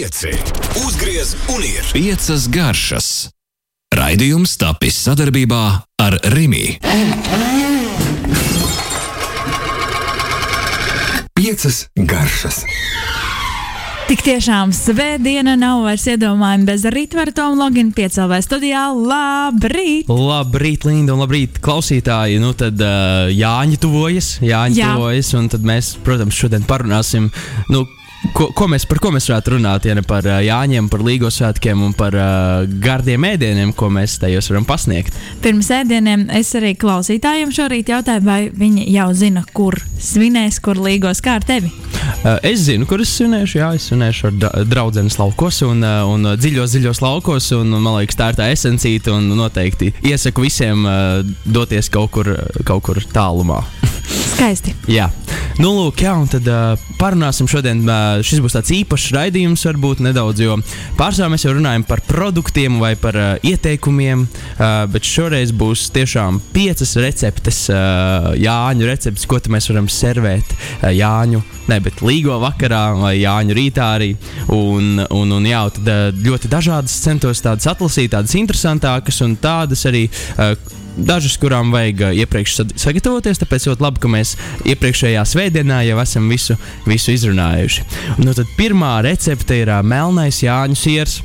pieci. Uzgriez un ir Piecas garšas. Raidījums tapis sadarbībā ar Rimi. piecas garšas. Tik tiešām svētdiena nav vairs iedomājama bez rītvaru Tomu Loginu piecēlē studijā. Labrīt! Labrīt, Linda, un labrīt, klausītāji. Nu, tad uh, Jāņa tuvojas, Jāņa Jā. tuvojas, un tad mēs, protams, šodien parunāsim. Nu, Ko, ko mēs, par ko mēs varētu runāt? Ja ne par uh, Jāņiem, par Līgo svētkiem un par uh, gardiem ēdieniem, ko mēs tajos varam pasniegt. Pirms ēdieniem es arī klausītājiem šorīt jautāju, vai viņi jau zina, kur svinēs, kur līgos kā ar tevi. Uh, es zinu, kur es svinēšu. Jā, es svinēšu ar dra- draudzenes laukos un, uh, un dziļos, dziļos laukos. Un, man liekas, tā ir tā esencīta. Un noteikti iesaku visiem uh, doties kaut kur, kaut kur tālumā. Skaisti. Jā, nu, lūk, jā, un tad uh, parunāsim šodien. Šis būs tāds īpašs raidījums, varbūt nedaudz, jo pārsvarā mēs jau runājam par produktiem vai par uh, ieteikumiem, uh, bet šoreiz būs tiešām piecas receptes, uh, Jāņu receptes, ko mēs varam servēt uh, Jāņu, ne, bet līgo vakarā vai Jāņu rītā arī. Un, un, un jā, tad ļoti dažādas centos tādas atlasīt, tādas interesantākas un tādas arī. Uh, Dažas, kurām vajag uh, iepriekš sagatavoties, tāpēc ļoti labi, ka mēs iepriekšējā svētdienā jau esam visu, visu izrunājuši. Nu, tad pirmā recepte ir uh, melnais Jāņu siers.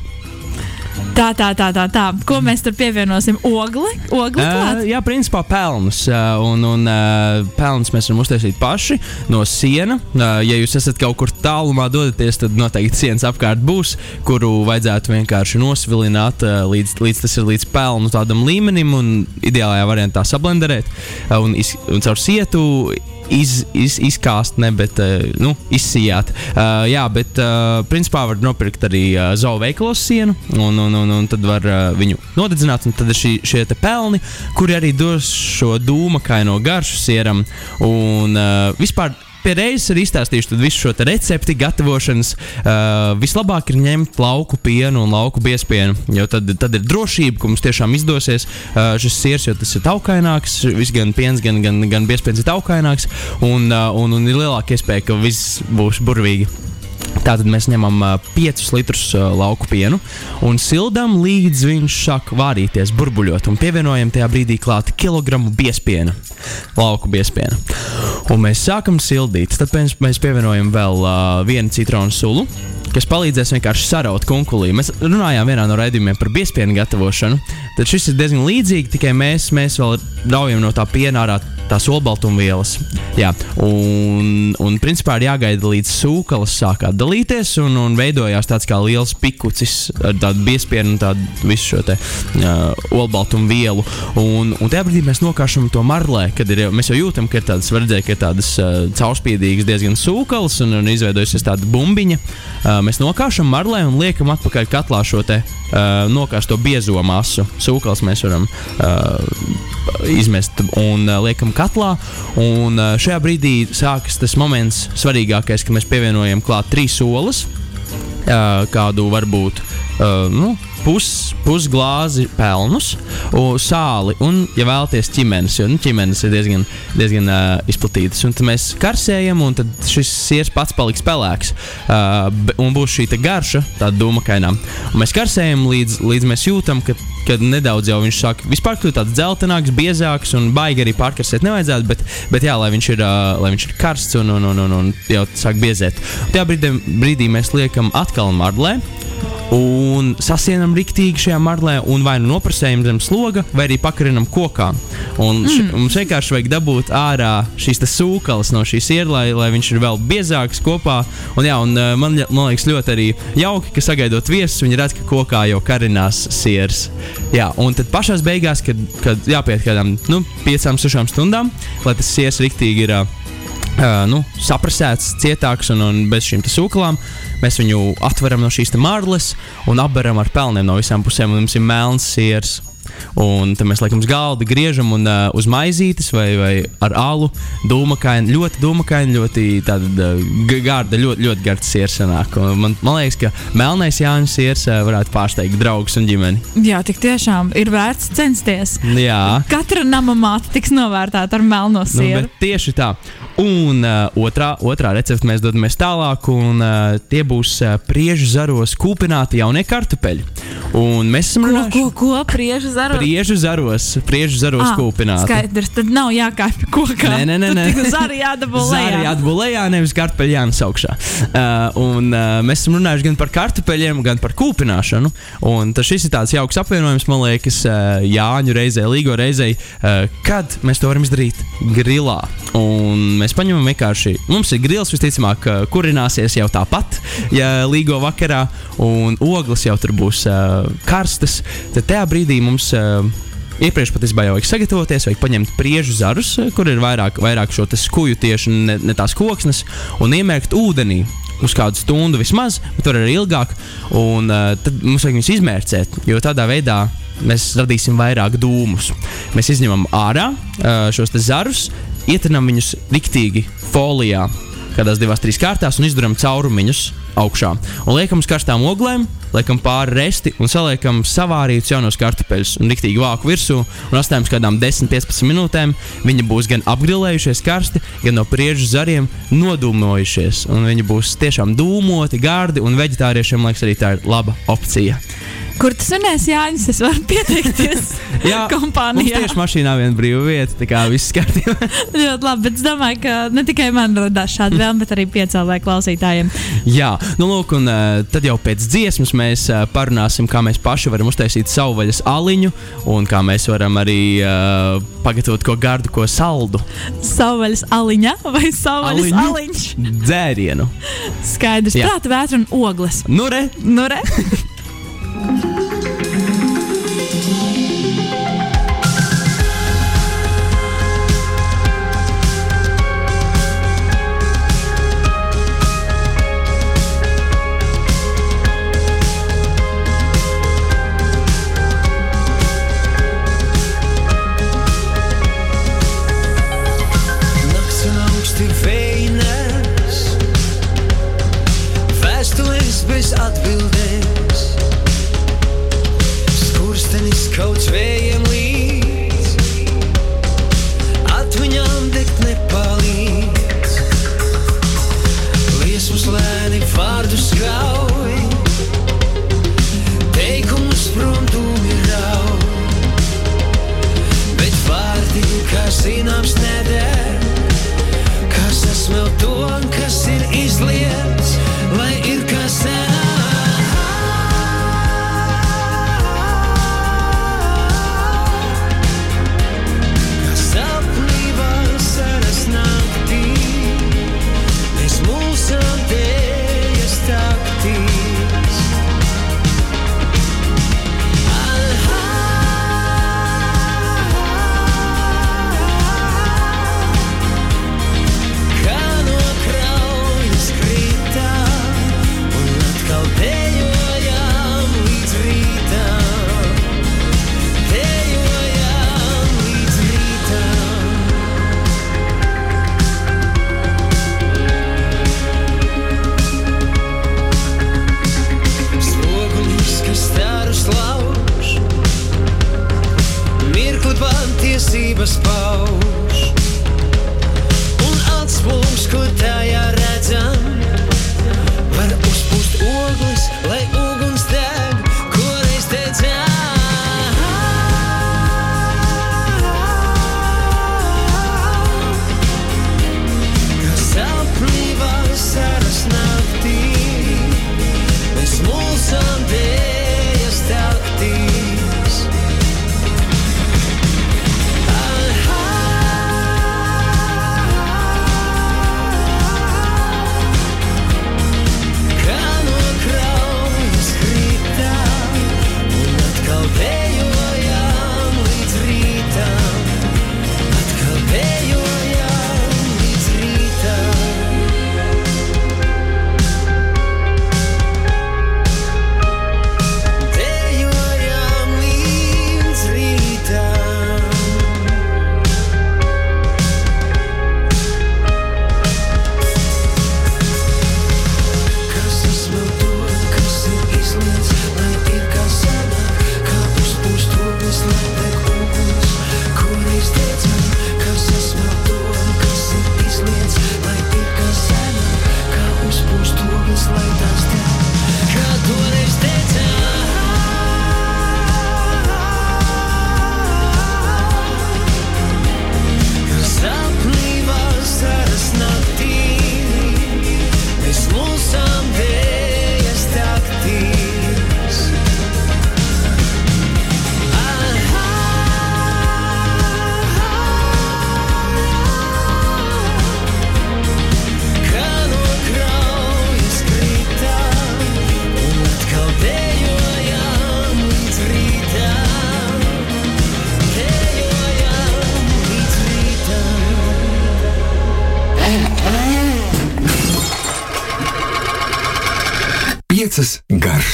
Tā, tā, tā, tā, tā. Ko mēs tur pievienosim? Ogli? Ogli Uh, jā, principā pelnus. Uh, un un uh, pelnus mēs varam uztaisīt paši no siena. Uh, ja jūs esat kaut kur tālumā dodaties, tad noteikti sienas apkārt būs, kuru vajadzētu vienkārši nosvilināt, uh, līdz, līdz tas ir līdz pelnu tādam līmenim, un ideālajā variantā sablenderēt uh, un, iz, un caur sietu iz, iz, izkāst, ne, bet uh, nu, izsijāt. Uh, jā, bet uh, principā var nopirkt arī uh, zoo veikalos sienu, un, un, un, un tad var uh, viņu nodedzināt. Tad ir šī, šie pelni, kuri arī dos šo dūmakaino garšu sieram. Un uh, vispār. Pie reizes arī izstāstīšu visu šo recepti, gatavošanas. Uh, vislabāk ir ņemt lauku pienu un lauku biespienu, jo tad, tad ir drošība, ka mums tiešām izdosies uh, šis sirs, jo tas ir taukaināks. Viss gan piens, gan, gan, gan biespiens ir taukaināks, un, uh, un, un ir lielāka iespēja, ka viss būs burvīgi. Tātad mēs ņemam uh, 5 litrus lauku pienu un sildām līdz viņš sāk vārīties, burbuļot. Pievienojam tajā brīdī klāt kilogramu biespiena, lauku biespiena. Un mēs sākam sildīt. Tad mēs pievienojam vēl uh, vienu citronu sulu. Kas palīdzēs vienkārši saraut kunkulī. Mēs runājām vienā no raidījumiem par biespienu gatavošanu. Tad šis ir diezgan līdzīgs, tikai mēs, mēs vēl raujam no tā piena ārā tās olbaltumvielas. Jā, un, un principā ir jāgaida līdz sūklis sāk atdalīties un, un veidojās tāds kā liels pikucis ar tādu biespienu un tādu visu šo te uh, olbaltumvielu. Un, un tajā brīdī mēs nokāšam to marlē, kad ir, mēs jau jūtam, ka ir tādas, var redzēt, ka ir tādas uh, caurspīdīgas diezgan sūklis un, un izveidojusies tāda bumbiņa. Uh, mēs nokāšam marlē un liekam atpakaļ katlā šo te uh, nokāsto biezo masu. Sūklis mēs varam uh, izmest un uh, liekam katlā. Un uh, šajā brīdī sākas tas moments, svarīgākais, ka mēs pievienojam klāt trīs olas, uh, kādu varbūt uh, nu, pus, pusglāzi pelnus, sāli un, ja vēlaties, ķimenes, jo nu, ķimenes ir diezgan, diezgan uh, izplatītas. Un tad mēs karsējam, un šis siers pats paliks pelēks. Uh, un būs šī garša, tāda dūmakainā. Un mēs karsējam līdz, līdz mēs jūtam, ka kad nedaudz jau viņš sāk vispār kļūt tāds dzeltenāks, biezāks un baigi arī pārkarsēt nevajadzētu, bet, bet jā, lai viņš ir, uh, lai viņš ir karsts un, un, un, un, un jau sāk biezēt. Tajā brīdī, brīdī mēs liekam atkal marlē. Un sasienam rīktīgi šajā marlē, un vai nu noprasējam zem sloga, vai arī pakarinam kokā. Un š, mm. mums vienkārši vajag dabūt ārā šīs te sūklas no šīs ielas, lai, lai viņš ir vēl biezāks kopā. Un, jā, un man, man liekas ļoti arī jauki, ka sagaidot viesus, viņi redz, ka kokā jau karinās siers. Jā, un tad pašā beigās, kad, kad jāpiet kādām nu, piecām, sešām stundām, lai tas siers rīktīgi ir. Uh, nu, saprasēts, cietāks un, un bez šīm sūklām. Mēs viņu atveram no šīs te marles un apberam ar pelniem no visām pusēm. Mums ir melns siers. Un tad mēs liekam uz galda, griežam un uh, uz maizītes vai, vai ar alu. Dūmakaini, ļoti dūmakaini, ļoti tāda uh, garda, ļoti, ļoti garda siers sanāk. Un Man, man liekas, ka melnais Jānis siers uh, varētu pārsteigt draugus un ģimeni. Jā, tik tiešām ir vērts censties. Jā. Katra nama māte tiks novērtēta ar melno Nu, sieru. bet tieši tā. Un uh, otrā, otrā recepte mēs dodamies tālāk, un uh, tie būs uh, priežu zaros kūpināti jaunie kartupeļi. Un mēs esam Ko, runājuši ko, ko priežu zaru? priežu zaros, priežu zaros Ah, kūpināti. Skaidrs, tad nav jākāpj kokā. Nē, nē, nē, nē. Zari lejā. atbūvē lejā, nevis kartupeļu jānes augšā. Uh, un, uh, mēs esam runājuši gan par kartupeļiem, gan par kūpināšanu. Un tas šis ir tāds jauks apvienojums, man liekas, uh, Jāņu reizē, Līgo reizē, uh, kad mēs to varam izdarīt grilā. Un mēs paņemam vienkārši, mums ir grils, visticamāk, uh, kurināsies jau tāpat, ja Līgo vakarā, un ogles jau tur būs uh, karstas. Tad tajā brīdī mums. Uh, Iepriekš pat īstenībā jau vajag sagatavoties, vajag paņemt priežu zarus, eh, kur ir vairāk, vairāk šo skuju tieši, ne, ne tās koksnes, un iemērkt ūdenī. Uz kādu stundu vismaz, bet tur arī ilgāk. Un uh, tad mums vajag viņus izmērcēt, jo tādā veidā mēs radīsim vairāk dūmus. Mēs izņemam ārā uh, šos zarus, ietrinām viņus riktīgi folijā, kādās divās, trīs kārtās, un izdarām caurumiņus augšā. Un liekam uz karstām oglēm, liekam pāri resti un saliekam savārītus jaunos kartupeļus un riktīgi vāku virsū. Un atstājam uz kādām 10-15 minūtēm. Viņi būs gan apgrilējušies karsti, gan no priežu zariem nodūmojušies. Un viņi būs tiešām dūmoti, gardi, un veģetāriešiem liekas arī tā ir laba opcija. Kur tas runās, Jānis? Es varu pieteikties mums kompānijā. tieši mašīnā viena brīva vieta, tā kā viss kārtībā. Ļoti labi, bet es domāju, ka ne tikai man radās šāda vēlme, bet arī piecēlē klausītājiem. Jā, nu lūk, un uh, tad jau pēc dziesmas mēs uh, parunāsim, kā mēs paši varam uztaisīt savu vaļas aliņu, un kā mēs varam arī uh, pagatavot ko gardu, ko saldu. Savvaļas aliņa vai savvaļas Aliņu? aliņš? Dzērienu. Skaidrs, Jā. prāta vētra un ogles. Nu, re, Nu, re?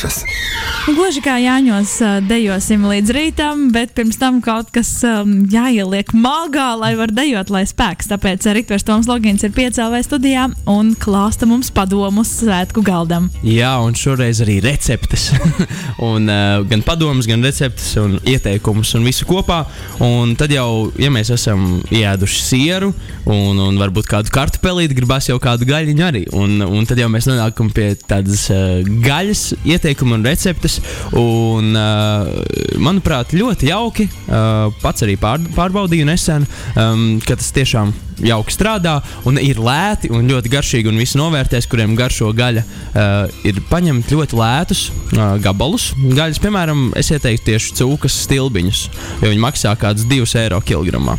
Garšas. Gluži kā Jāņos dejosim līdz rītam, bet pirms tam kaut kas jāieliek māgā, lai var dejot, lai spēks. Tāpēc Rītvers Toms Logins ir piecēlē studijā un klāsta mums padomus svētku galdam. Jā, un šoreiz arī receptes. un, gan padomus, gan receptes, un ieteikumus, un visu kopā. Un tad jau, ja mēs esam ēduši sieru, un, un varbūt kādu kartupelīti, gribās jau kādu gaļiņu arī. Un, un tad jau mēs nonākam pie tādas uh, gaļas ieteikumu un receptes. Un, manuprāt, ļoti jauki. Pats arī pār, pārbaudīju nesen, um, ka tas tiešām jauki strādā un ir lēti un ļoti garšīgi. Un visi novērtēs, kuriem garšo gaļa, uh, ir paņemt ļoti lētus uh, gabalus. Gaļas, piemēram, es ieteiktu tieši cūkas stilbiņus, jo viņi maksā kaut kādus 2 eiro kilogramā.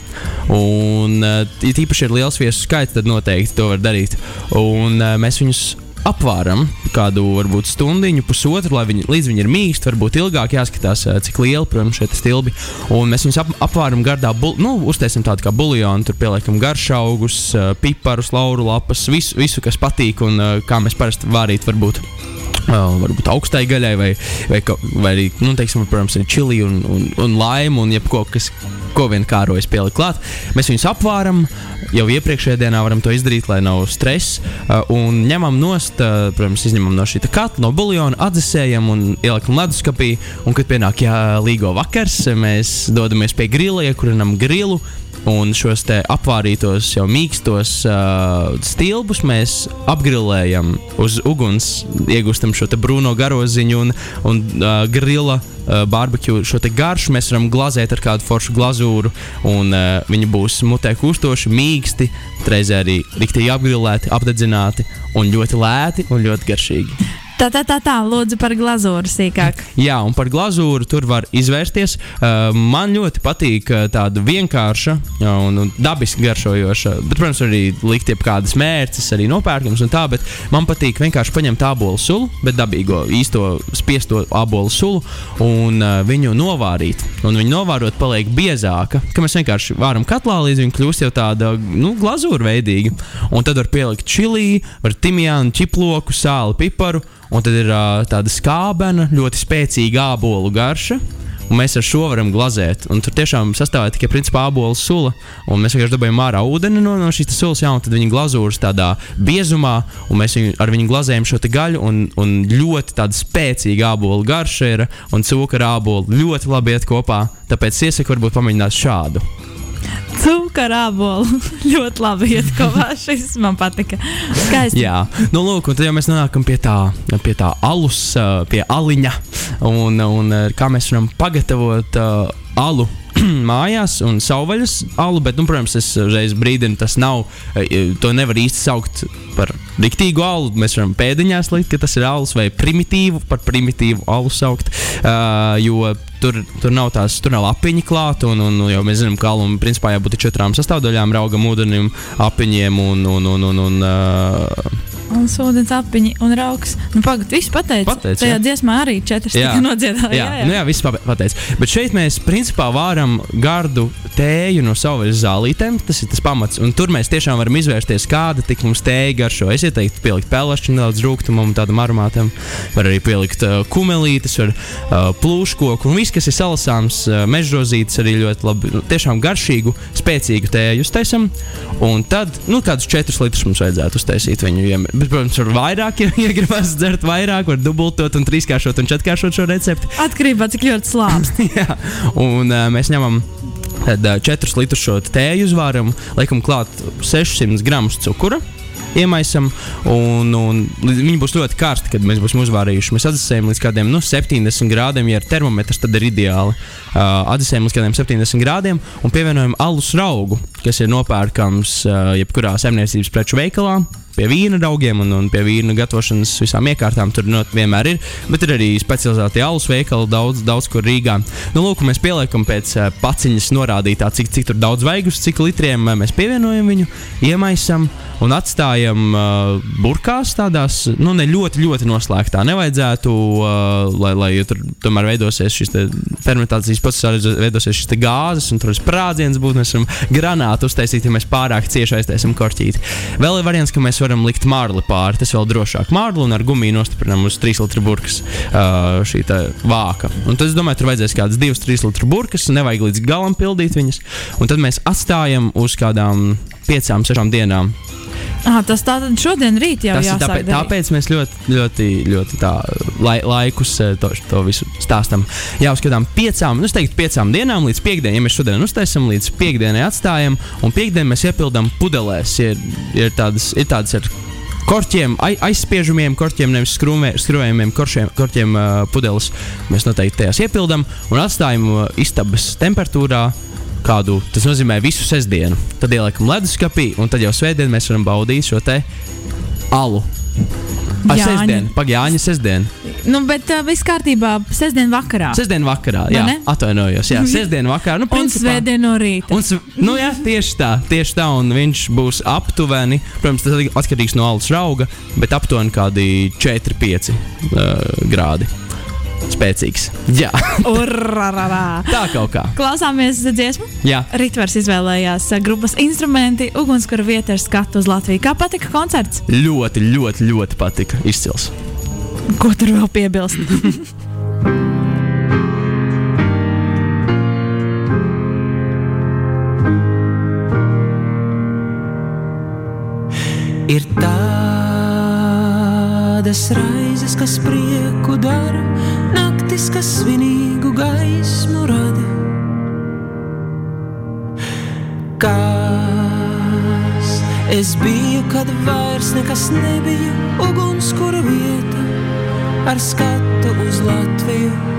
Un, uh, ja tīpaši ir liels viesu skaits, tad noteikti to var darīt. Un uh, mēs viņus apvāram kādu varbūt stundiņu, pusotru, lai viņi, līdz viņi ir mīksti, varbūt ilgāk jāskatās, ā, cik liela, protams, šeit ir stilbi. Un mēs viņus ap, apvāram gardā, bul, nu, uztaisim tādu kā buļļonu, tur pieliekam garšaugus, ā, piparus, lauru lapas, visu, visu kas patīk un ā, kā mēs parasti vārīt varbūt. Varbūt augstai gaļai, vai, vai, vai arī, nu, teiksim, protams, arī čili un, un, un laimu, un jebko, kas, ko vien kārojas pielikt klāt. Mēs viņus apvāram, jau iepriekšējā dienā varam to izdarīt, lai nav stresa. Uh, un ņemam nost, uh, protams, izņemam no šī katla, no buļļona, atdzesējam un ieliekam leduskapī. Un, kad pienāk jā, līgo vakars, mēs dodamies pie grila, iekurinam grilu. Un šos apvārītos, jau mīkstos uh, stilbus mēs apgrilējam uz uguns, iegūstam šo brūno garoziņu un, un uh, grila uh, barbecue. Šo garšu mēs varam glazēt ar kādu foršu glazūru, un uh, viņi būs mutē kūstoši, mīksti, reizē arī rīktīgi apgrilēti, apdedzināti un ļoti lēti un ļoti garšīgi. Tā, tā, tā, tā, lūdzu par glazūru sīkāk. Jā, un par glazūru tur var izvērsties. Uh, man ļoti patīk uh, tāda vienkārša uh, un, un dabiski garšojoša, bet, protams, arī likt jebkādas mērces, arī nopērkams un tā, bet man patīk vienkārši paņemt ābolu sulu, bet dabīgo īsto spiesto ābolu sulu un uh, viņu novārīt. Un viņu novārot paliek biezāka, ka mēs vienkārši vāram katlā, līdz viņa kļūst jau tāda nu, glazūra veidīga. Un tad var pielikt čili, var timjānu, čiploku, sāli, piparu. Un tad ir uh, tāda skābena, ļoti spēcīga ābolu garša. Un mēs ar šo varam glazēt. Un tur tiešām sastāv tikai principā ābolu sula. Mēs vienkārši dabūjām ārā ūdeni no, no šīs sulas, un tad viņa glazūras tādā biezumā, mēs viņu, ar viņu glazējam šo gaļu. Un, un ļoti tāda spēcīga ābolu garša ir, un cukura ābolu ļoti labi iet kopā. Tāpēc iesaku varbūt pamēģināt šādu. Cukara abolu. ļoti labi iet kopā. Šis man patika. Skaisti. Jā, nu, lūk, un tad jau mēs nonākam pie tā, pie tā alus, pie aliņa. Un, un kā mēs varam pagatavot uh, alu mājās un savvaļas alu, bet, nu, protams, es reiz brīdinu, tas nav, to nevar īsti saukt par riktīgu alu. Mēs varam pēdiņās likt, ka tas ir alus vai primitīvu, par primitīvu alu saukt, uh, jo tur, tur nav tās, tur nav apiņi klāt, un, un, jau mēs zinām, ka alam principā jābūt četrām sastāvdaļām, raugam, ūdenim, apiņiem un, un, un, un, un uh, Un sūdens apiņi un rauks. Nu, pagaid, viss pateica. Pateica, Tajā jā. dziesmā arī četras tika nodziedātas. jā, jā. Nu, jā viss pateicis. Bet šeit mēs principā vāram gardu tēju no savas zālītēm. Tas ir tas pamats. Un tur mēs tiešām varam izvērsties, kāda tik mums tēja garšo. Es ieteiktu pielikt pelēšķi nedaudz rūkumam, tādam aromātam. Var arī pielikt uh, kumelītes, var uh, plūškoku un viss, kas ir salasāms, uh, mežrozītes arī ļoti labi. Nu, tiešām garšīgu, spēcīgu tēju uztaisam. Un tad, nu, kādus 4 litrus mums vajadzētu uztaisīt viņu. Ja, bet, protams, var vairāk, ja, ja gribas dzert vairāk, var dubultot un trīskāršot un četrkāršot šo recepti. Atkarībā no cik ļoti slāpst. Jā, un uh, mēs ņemam tad, uh, 4 litrus šo tēju uzvāram, liekam klāt 600 gramus cukura. Iemaisam, un, un viņi būs ļoti karsti, kad mēs būsim uzvārījuši. Mēs atdzesējam līdz kādiem nu, 70 grādiem, ja ir termometrs, tad ir ideāli. Uh, atdzesējam līdz kādiem 70 grādiem un pievienojam alus raugu, kas ir nopērkams uh, jebkurā saimniecības preču veikalā pie vīna raugiem un, un pie vīna gatavošanas visām iekārtām. Tur not, vienmēr ir, bet ir arī specializēti alus veikali daudz, daudz kur Rīgā. Nu, lūk, mēs pieliekam pēc uh, paciņas norādītā, cik, cik daudz vaigus, cik litriem uh, mēs pievienojam viņu, iemaisam un atstājam uh, burkās tādās, nu, ne ļoti, ļoti noslēgtā. Nevajadzētu, uh, lai, lai tur tomēr veidosies šis fermentācijas procesā, veidosies šis gāzes un tur sprādziens būtu. Mēs varam granā mēģinātu uztaisīt, ja mēs pārāk cieši aiztaisām korķīti. Vēl ir variants, ka mēs varam likt mārli pāri. Tas vēl drošāk. Mārli un ar gumiju nostiprinām uz 3 litru burkas uh, šī vāka. Un tad es domāju, tur vajadzēs kādas 2-3 litru burkas, nevajag līdz galam pildīt viņas. Un tad mēs atstājam uz kādām 5-6 dienām. Ah, tas tātad šodien rīt jau Tas jāsāk tāpēc, darīt. tāpēc mēs ļoti, ļoti, ļoti tā, lai, laikus to, to visu stāstām. Jā, uzskatām, piecām, nu, teiktu, piecām dienām līdz piekdienai. Ja mēs šodien uztaisām, līdz piekdienai atstājam, un piekdienā mēs iepildām pudelēs. Ir, ir, tādas, ir tādas ar korķiem, ai, aizspiežamiem korķiem, nevis skrūvē- skrūvējumiem koršiem, korķiem uh, pudeles. Mēs noteikti tajās iepildām un atstājam uh, istabas temperatūrā. Kādu, tas nozīmē visu sestdienu. Tad ieliekam leduskapī, un tad jau svētdien mēs varam baudīt šo te alu. Ar Jāņa. sestdienu, pagājuņa sestdienu. Nu, bet uh, viss kārtībā sestdien vakarā. Sestdien vakarā, jā, ne? atvainojos. Jā, sestdien vakarā. Nu, Un principā- svētdien no rīta. Un, nu, jā, tieši tā, tieši tā, un viņš būs aptuveni, protams, tas atkarīgs no alus rauga, bet aptuveni kādi 4-5 uh, grādi. Spēcīgs. Jā, Urrararā. tā kaut kā. Klausāmies dziesmu. Jā. Ritvers izvēlējās uh, grupas instrumenti, ugunskura vieta ar skatu uz Latviju. Kā patika koncerts? Ļoti, ļoti, ļoti patika. Izcils. Ko tur vēl piebilst? Ir tādas raizes, kas prieku dara, naktis, kas svinīgu gaismu rada. Kas es biju, kad vairs nekas nebija, ugunskura vieta ar skatu uz Latviju.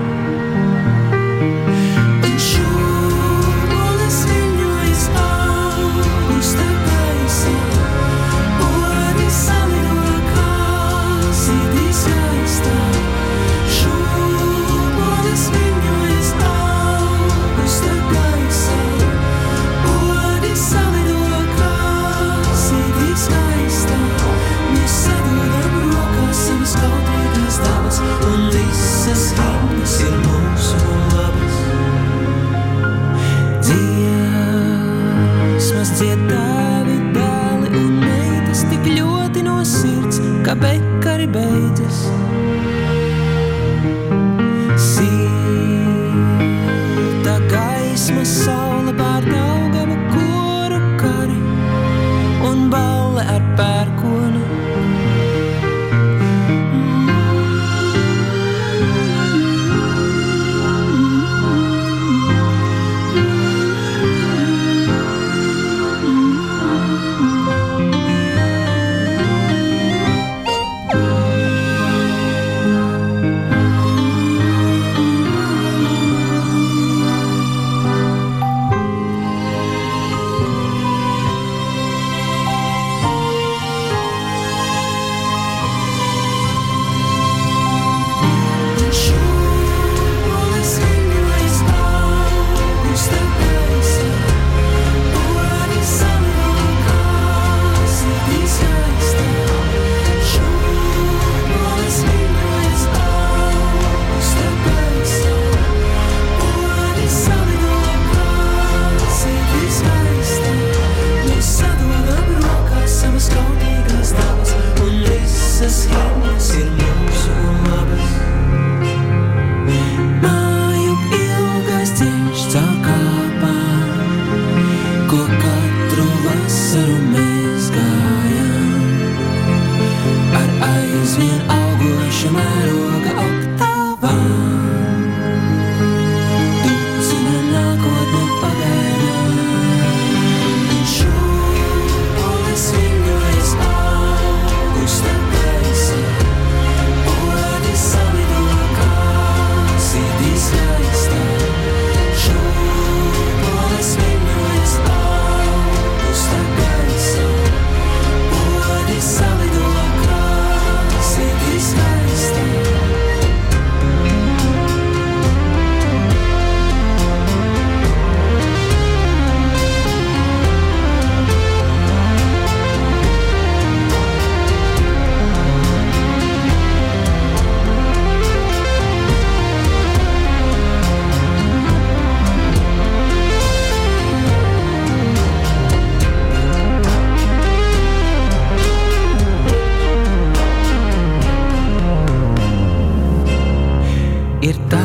Ir tādi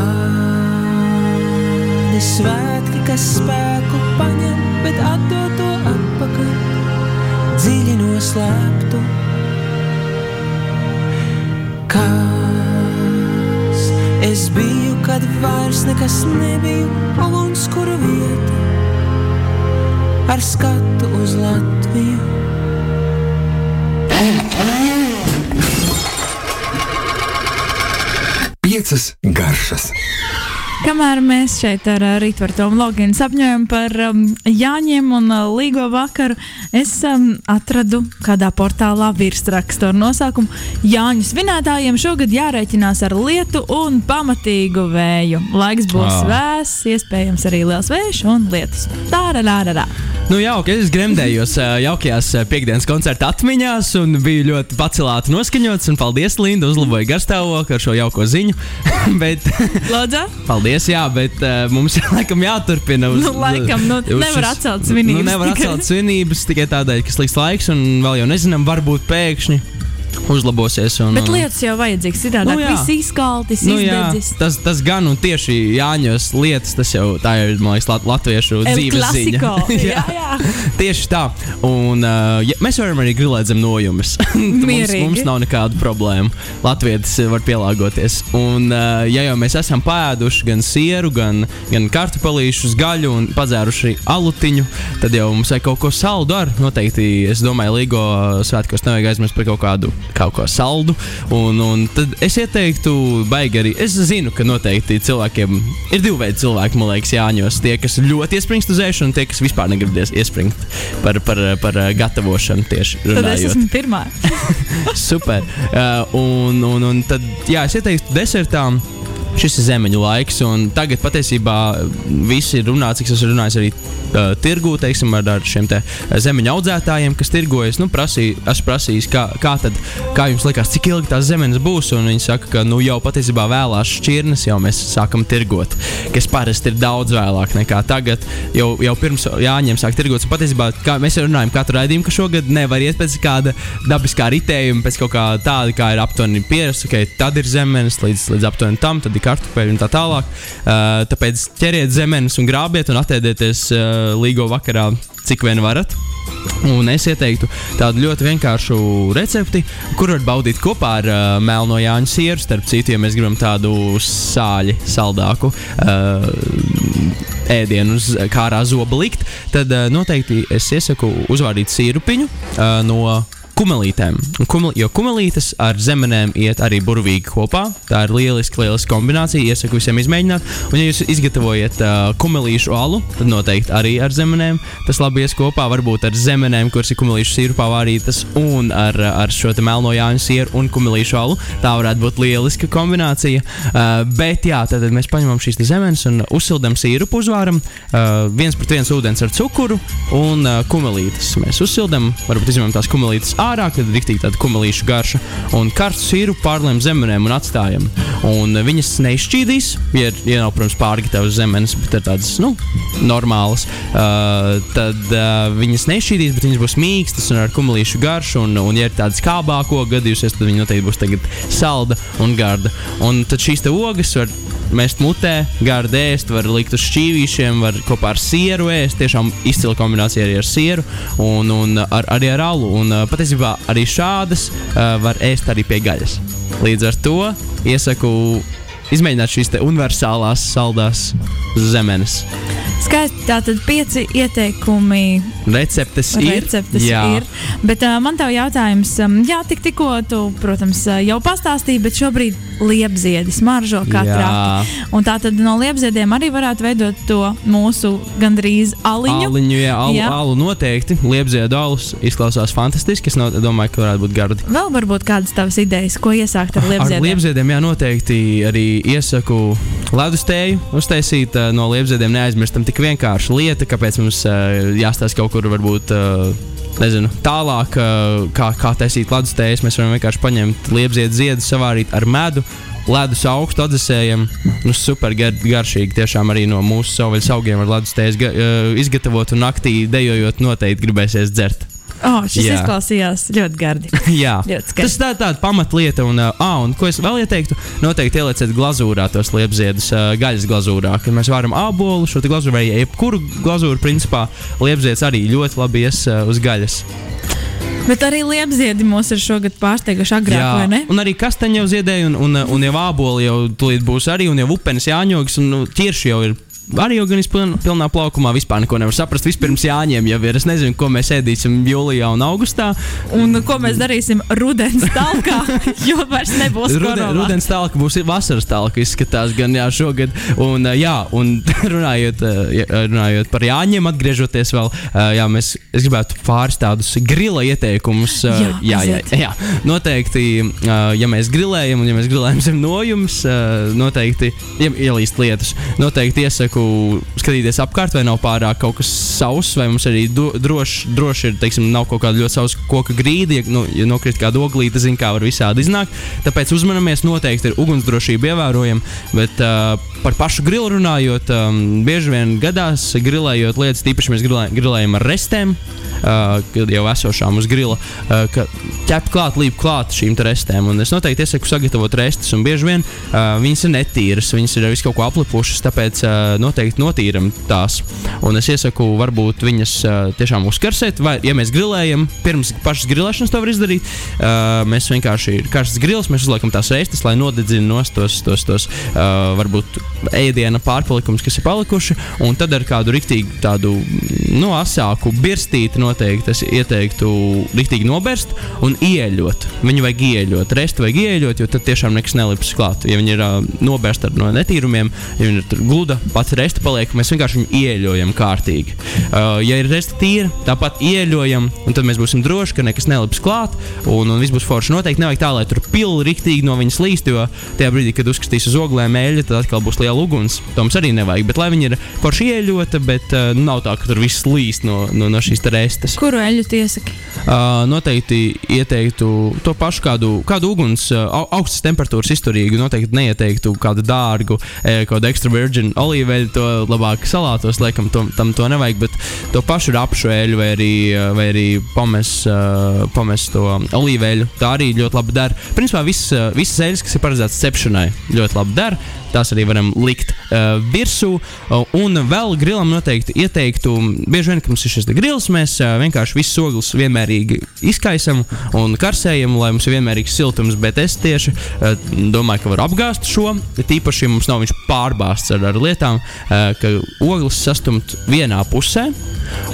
svētki, kas spēku paņem, bet atdod to atpakaļ dziļi noslēptu. Kas es biju, kad vairs nekas nebija, ugunskura vieta ar skatu uz Latviju. Piecas garšas. Kamēr mēs šeit ar uh, Rītvaru Tomu Loginu sapņojam par um, Jāņiem un uh, Līgo vakaru, es um, atradu kādā portālā virsrakstu ar nosaukumu Jāņu svinētājiem šogad jārēķinās ar lietu un pamatīgu vēju. Laiks būs Ā. vēss, iespējams arī liels vējš un lietus. Tā, rā, rā, rā. Nu, jauki, es gremdējos jaukajās piekdienas koncerta atmiņās un biju ļoti pacelāti noskaņots. Un paldies, Linda, uzlaboja garstāvokli ar šo jauko ziņu. bet, Lūdzu, paldies, jā, bet uh, mums laikam jāturpina. Uz, Nu, laikam, nu, uz nevar atcelt svinības Nu, nevar atcelt svinības tikai tādēļ, ka slikts laiks un vēl jau nezinām, varbūt pēkšņi uzlabosies. Un, bet lietus jau vajadzīgs. Citādi Nu, nu, jā. viss izkaltis, Nu, jā, izdedzis. tas, tas gan un tieši Jāņos lietas, tas jau tā ir man liekas, lat, latviešu El dzīves ziņa. clasico. Jā, jā. Tieši tā. Un, uh, ja, mēs varam arī grilēt zem nojumes. mums, mums nav nekādu problēmu. Latvijas var pielāgoties. Un, uh, ja jau mēs esam pēduši gan sieru, gan, gan kartupelīšu, gaļu un padzēruši alutiņu, tad jau mums vajag kaut ko saldu ar. Noteikti, es domāju, Līgo svētkos nevajag aizmirst par kaut kādu kaut ko saldu. Un, un tad es ieteiktu, baigi arī. Es zinu, ka noteikti cilvēkiem ir divi veidi cilvēki, man liekas, Jāņos. Tie, kas ļoti iespringst uz ēšanu, un tie, kas vispār negrib iespringt par, par, par uh, gatavošanu tieši Tad es runājot. esmu pirmā. Super. Uh, un, un, un tad, jā, es ieteiktu desertām. Šis ir zemeņu laiks, tagad patiesībā viss ir runāts, cik es esmu runājis arī uh, tirgū, teiksim, ar, ar šiem te zemeņu audzētājiem, kas tirgojas. Nu, prasīju, esmu prasījis, kā, kā, tad, kā jums liekas, cik ilgi tās zemenes būs, viņi saka, ka nu, jau patiesībā vēlās šķirnes jau mēs sākam tirgot, kas parasti ir daudz vēlāk nekā tagad. Jau, jau pirms jāņem sāk tirgot, un patiesībā kā mēs jau runājam katru raidījumu, ka šogad nevar iet pēc kāda dabiskā ritējuma, pēc kaut kā tāda, kā ir aptuveni pierasts, ok, tad ir zemenes līdz, līdz aptuveni tam, tad ir kartupeļi un tā tālāk. Uh, tāpēc ķeriet zemenes un grābiet un atēdieties uh, līgo vakarā, cik vien varat. Un es ieteiktu tādu ļoti vienkāršu recepti, kur var baudīt kopā ar uh, melno Jāņu sieru. Starp citu, ja mēs gribam tādu sāļu, saldāku uh, ēdienu uz kārā zoba likt, tad uh, noteikti es iesaku uzvārīt sīrupiņu uh, no kumelītēm. Kumel, jo kumelītes ar zemenēm iet arī burvīgi kopā. Tā ir lieliska, lieliska kombinācija. Iesaku visiem izmēģināt. Un, ja jūs izgatavojat uh, kumelīšu alu, tad noteikti arī ar zemenēm tas labi ies kopā. Varbūt ar zemenēm, kuras ir kumelīšu sirupā vārītas, un ar, ar šo melno jāņu sieru un kumelīšu alu. Tā varētu būt lieliska kombinācija. Uh, bet jā, tad mēs paņemam šīs zemenes un uzsildām sīrupu uzvāram. Uh, viens pret viens ūdens ar cukuru un uh, kumelītes. Mēs uzsildām, varbūt izņemam tās kumelītes ārā, kad ir rīktīgi tāda kumelīša garša. Un karstu sīrupu pārlēm zemenēm un atstājam. Un uh, viņas neizšķīdīs, ja, ja nav, protams, pārgatavas zemenes, bet ir tādas, nu, normālas. Uh, tad uh, viņas neizšķīdīs, bet viņas būs mīkstas un ar kumelīšu garšu. Un, un ja ir tādas kābāko gadījusies, tad viņi noteikti būs tagad salda un garda. Un tad šīs te ogas var mest mutē, gardi ēst, var likt uz šķīvīšiem, var kopā ar sieru ēst. Tiešām izcila kombinācija arī ar sieru un, un ar, arī ar alu. Un patiesībā arī šādas uh, var ēst arī pie gaļas. Līdz ar to iesaku izmēģināt šīs universālās saldās zemenes. Skaisti. Tātad pieci ieteikumi Receptes ir. receptes Jā. ir. Bet uh, man te jautājums, um, jā, tik, tikko tu, protams, jau pastāstīji, bet šobrīd liepziedi smaržo traki. Un tā tad no liepziediem arī varētu veidot to mūsu gandrīz aliņu. Aliņu, jā, alu, Jā. alu noteikti. Liepziedu alus izklausās fantastiski. Es no, domāju, ka varētu būt gardi. Vēl varbūt kādas tavas idejas, ko iesākt ar Ar liepziediem? liepziediem, jā, noteikti arī iesaku ledus tēju uztaisīt. No liepziediem neaizmirstam tik vienkārši lieta, kāpēc mums ā, jāstāsta kaut kur varbūt. ā, Nezinu, tālāk, ā, kā, kā taisīt ledus tējas, mēs varam vienkārši paņemt liepziedu ziedu, savārīt ar medu, ledus augstu atdzesējam. Nu, super gar, garšīgi. Tiešām arī no mūsu savvaļas augiem var ledus tējas izgatavot un naktī dejojot noteikti gribēsies dzert. Oh, šis Jā. izklausījās ļoti gardi. Jā, Ļoti skaisti. tas tā, tāda pamatlieta. Un, uh, un ko es vēl ieteiktu? Noteikti ielieciet glazūrā tos liepziedus, uh, gaļas glazūrā. Kad mēs varam ābolu, šo glazūru vai jebkuru glazūru, principā liepzieds arī ļoti labi ies uh, uz gaļas. Bet arī liepziedi mūs ir šogad pārsteiguši agrāk, vai ne? un arī kastaņu jau ziedēja, un, un, un jau āboli jau tūlīt būs arī, un jau upenis jāņogas, un nu, ķirši jau ir. Arī gan piln, pilnā plaukumā vispār neko nevar saprast. Vispirms jāņem jau ir. Es nezinu, ko mēs ēdīsim jūlijā un augustā. Un ko mēs darīsim rudens talkā, jo vairs nebūs Ruden, koronā. rudens tālāk būs vasaras tālāk, izskatās gan jā, šogad. Un, jā, un runājot, runājot par Jāņiem, atgriežoties vēl, jā, mēs, es gribētu pāris tādus grila ieteikumus. Jā, jā, jā, jā, noteikti, ja mēs grilējam, un ja mēs grilējam zem nojums, noteikti ielīst lietas. Noteikti iesaku skatīties apkārt, vai nav pārāk kaut kas sauss, vai mums arī do, droši, droši ir, teiksim, nav kaut kāda ļoti sausa koka grīda, ja, nu, ja nokrīt kāda oglīte, zina, kā var visādi iznākt. Tāpēc uzmanamies, noteikti ir ugunsdrošība ievērojama, bet uh, par pašu grilu runājot, um, bieži vien gadās grilējot lietas, tīpaši mēs grilē, grilējam ar restēm. Uh, jau esošām uz grila, uh, ka ķep klāt, līp klāt šīm restēm. Un es noteikti iesaku sagatavot restus, un bieži vien uh, viņas ir netīras, viņas ir visu kaut ko aplipušas, tāpēc uh, noteikti notīram tās. Un es iesaku varbūt viņas uh, tiešām uzkarsēt, vai, ja mēs grilējam, pirms pašas grilēšanas to var izdarīt, uh, mēs vienkārši ir karsts grils, mēs uzliekam tās restes, lai nodedzina nost tos, tos, tos uh, varbūt ēdiena pārpalikums, kas ir palikuši, un tad ar kādu riktīgu tādu, nu, asāku birstīti noteikti es ieteiktu riktīgi nobērst un ieļot. Viņu vajag ieļot, restu vajag ieļot, jo tad tiešām nekas nelips klāt. Ja viņi ir uh, nobērsti no netīrumiem, ja viņi ir gluda, pats resta paliek, mēs vienkārši viņu ieļojam kārtīgi. Uh, ja ir resta tīra, tāpat ieļojam, un tad mēs būsim droši, ka nekas nelips klāt, un, un viss būs forši. Noteikti nevajag tā, lai tur pili riktīgi no viņas līst, jo tajā brīdī, kad uzskatīs uz oglēm eļļa, tad atkal būs liela uguns. To mums arī nevajag, bet lai viņi ir forši ieļota, bet uh, nav tā, ka tur viss līst no, no, no šīs te restes. Kuru eļu tiesaki? Uh, noteikti ieteiktu to pašu kādu, kādu uguns, uh, au- augstas temperatūras izturīgu. Noteikti neieteiktu kādu dārgu, eh, kādu extra virgin olīveļu. To labāk salātos, liekam, to, tam to nevajag. Bet to pašu rapšu eļu vai arī, vai arī pomes, uh, pomes to olīveļu. Tā arī ļoti labi dara. Principā viss, visas eļas, kas ir paredzētas cepšanai, ļoti labi dara. Tās arī varam likt uh, virsū. Uh, un vēl grilam noteikti ieteiktu, bieži vien, kad mums ir šis grils, mēs uh, vienkārši visus ogles vienmērīgi izkaisam un karsējam, lai mums ir vienmērīgs siltums. Bet es tieši uh, domāju, ka var apgāzt šo. Tīpaši, ja mums nav viņš pārbāzts ar, ar lietām, uh, ka ogles sastumt vienā pusē.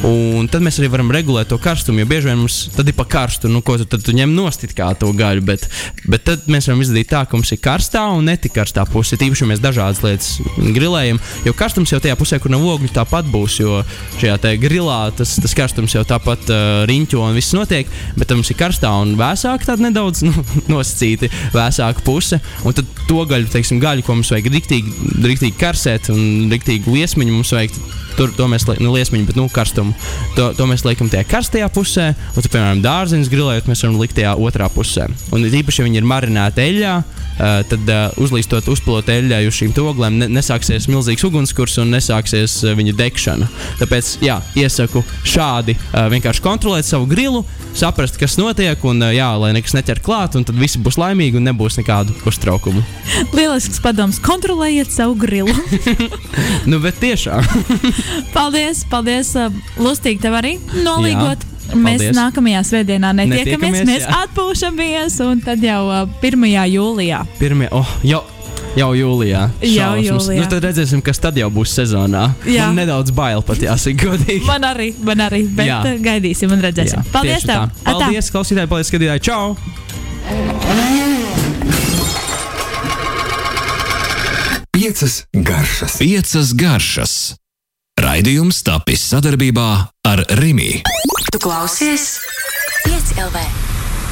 Un tad mēs arī varam regulēt to karstumu, jo bieži vien mums tad ir pa karstu, nu, ko tu, tad tu ņem nost kā to gaļu. Bet, bet tad mēs varam izdarīt tā, ka mums ir karstā un netik karstā puse. Tīpaši, ja mēs dažādas lietas grilējam, jo karstums jau tajā pusē, kur nav ogļu, tāpat būs. Jo šajā grilā tas, tas karstums jau tāpat uh, riņķo un viss notiek, bet mums ir karstā un vēsāka, tāda nedaudz nu, nosacīta vēsāka puse. Un tad to gaļu, teiksim, gaļu, ko mums vajag riktīgi, riktīgi karsēt un riktīgi liesmiņu mums vajag. Tur to mēs liekam, liesmiņu, bet nu, karstumu. To, to mēs liekam tajā karstajā pusē, un, tad, piemēram, dārzeņus grilējot, mēs varam likt tajā otrā pusē. Un īpaši, ja viņi ir marināti eļļā, tad uh, uzlīstot, uzpilot eļļā uz šīm oglēm, ne, nesāksies milzīgs ugunskurs un nesāksies uh, viņa degšana. Tāpēc, jā, iesaku šādi vienkārši kontrolēt savu grilu, saprast, kas notiek, un, jā, lai nekas neķer klāt, un tad visi būs laimīgi un nebūs nekādu uztraukumu. Lielisks padoms. Kontrolējiet savu grilu. nu, bet tiešām. paldies, paldies. Lustīgi tev arī nolīgot. Jā, Mēs paldies. nākamajā svētdienā netiekamies. Netiekamies, mēs jā. atpūšamies, un tad jau uh, 1. jūlijā. Pirmie, oh, jau. Jau jūlijā. Jau Šausmas. jūlijā. Nu, tad redzēsim, kas tad jau būs sezonā. Jā. Man nedaudz bail pat jāsaka, godīgi. Man arī, man arī, bet Jā. Gaidīsim un redzēsim. Jā, paldies tev! tā. Paldies, klausītāji, paldies, skatītāji. Čau! Piecas garšas. Piecas garšas. Raidījums tapis sadarbībā ar Rimi. Tu klausies 5 LV.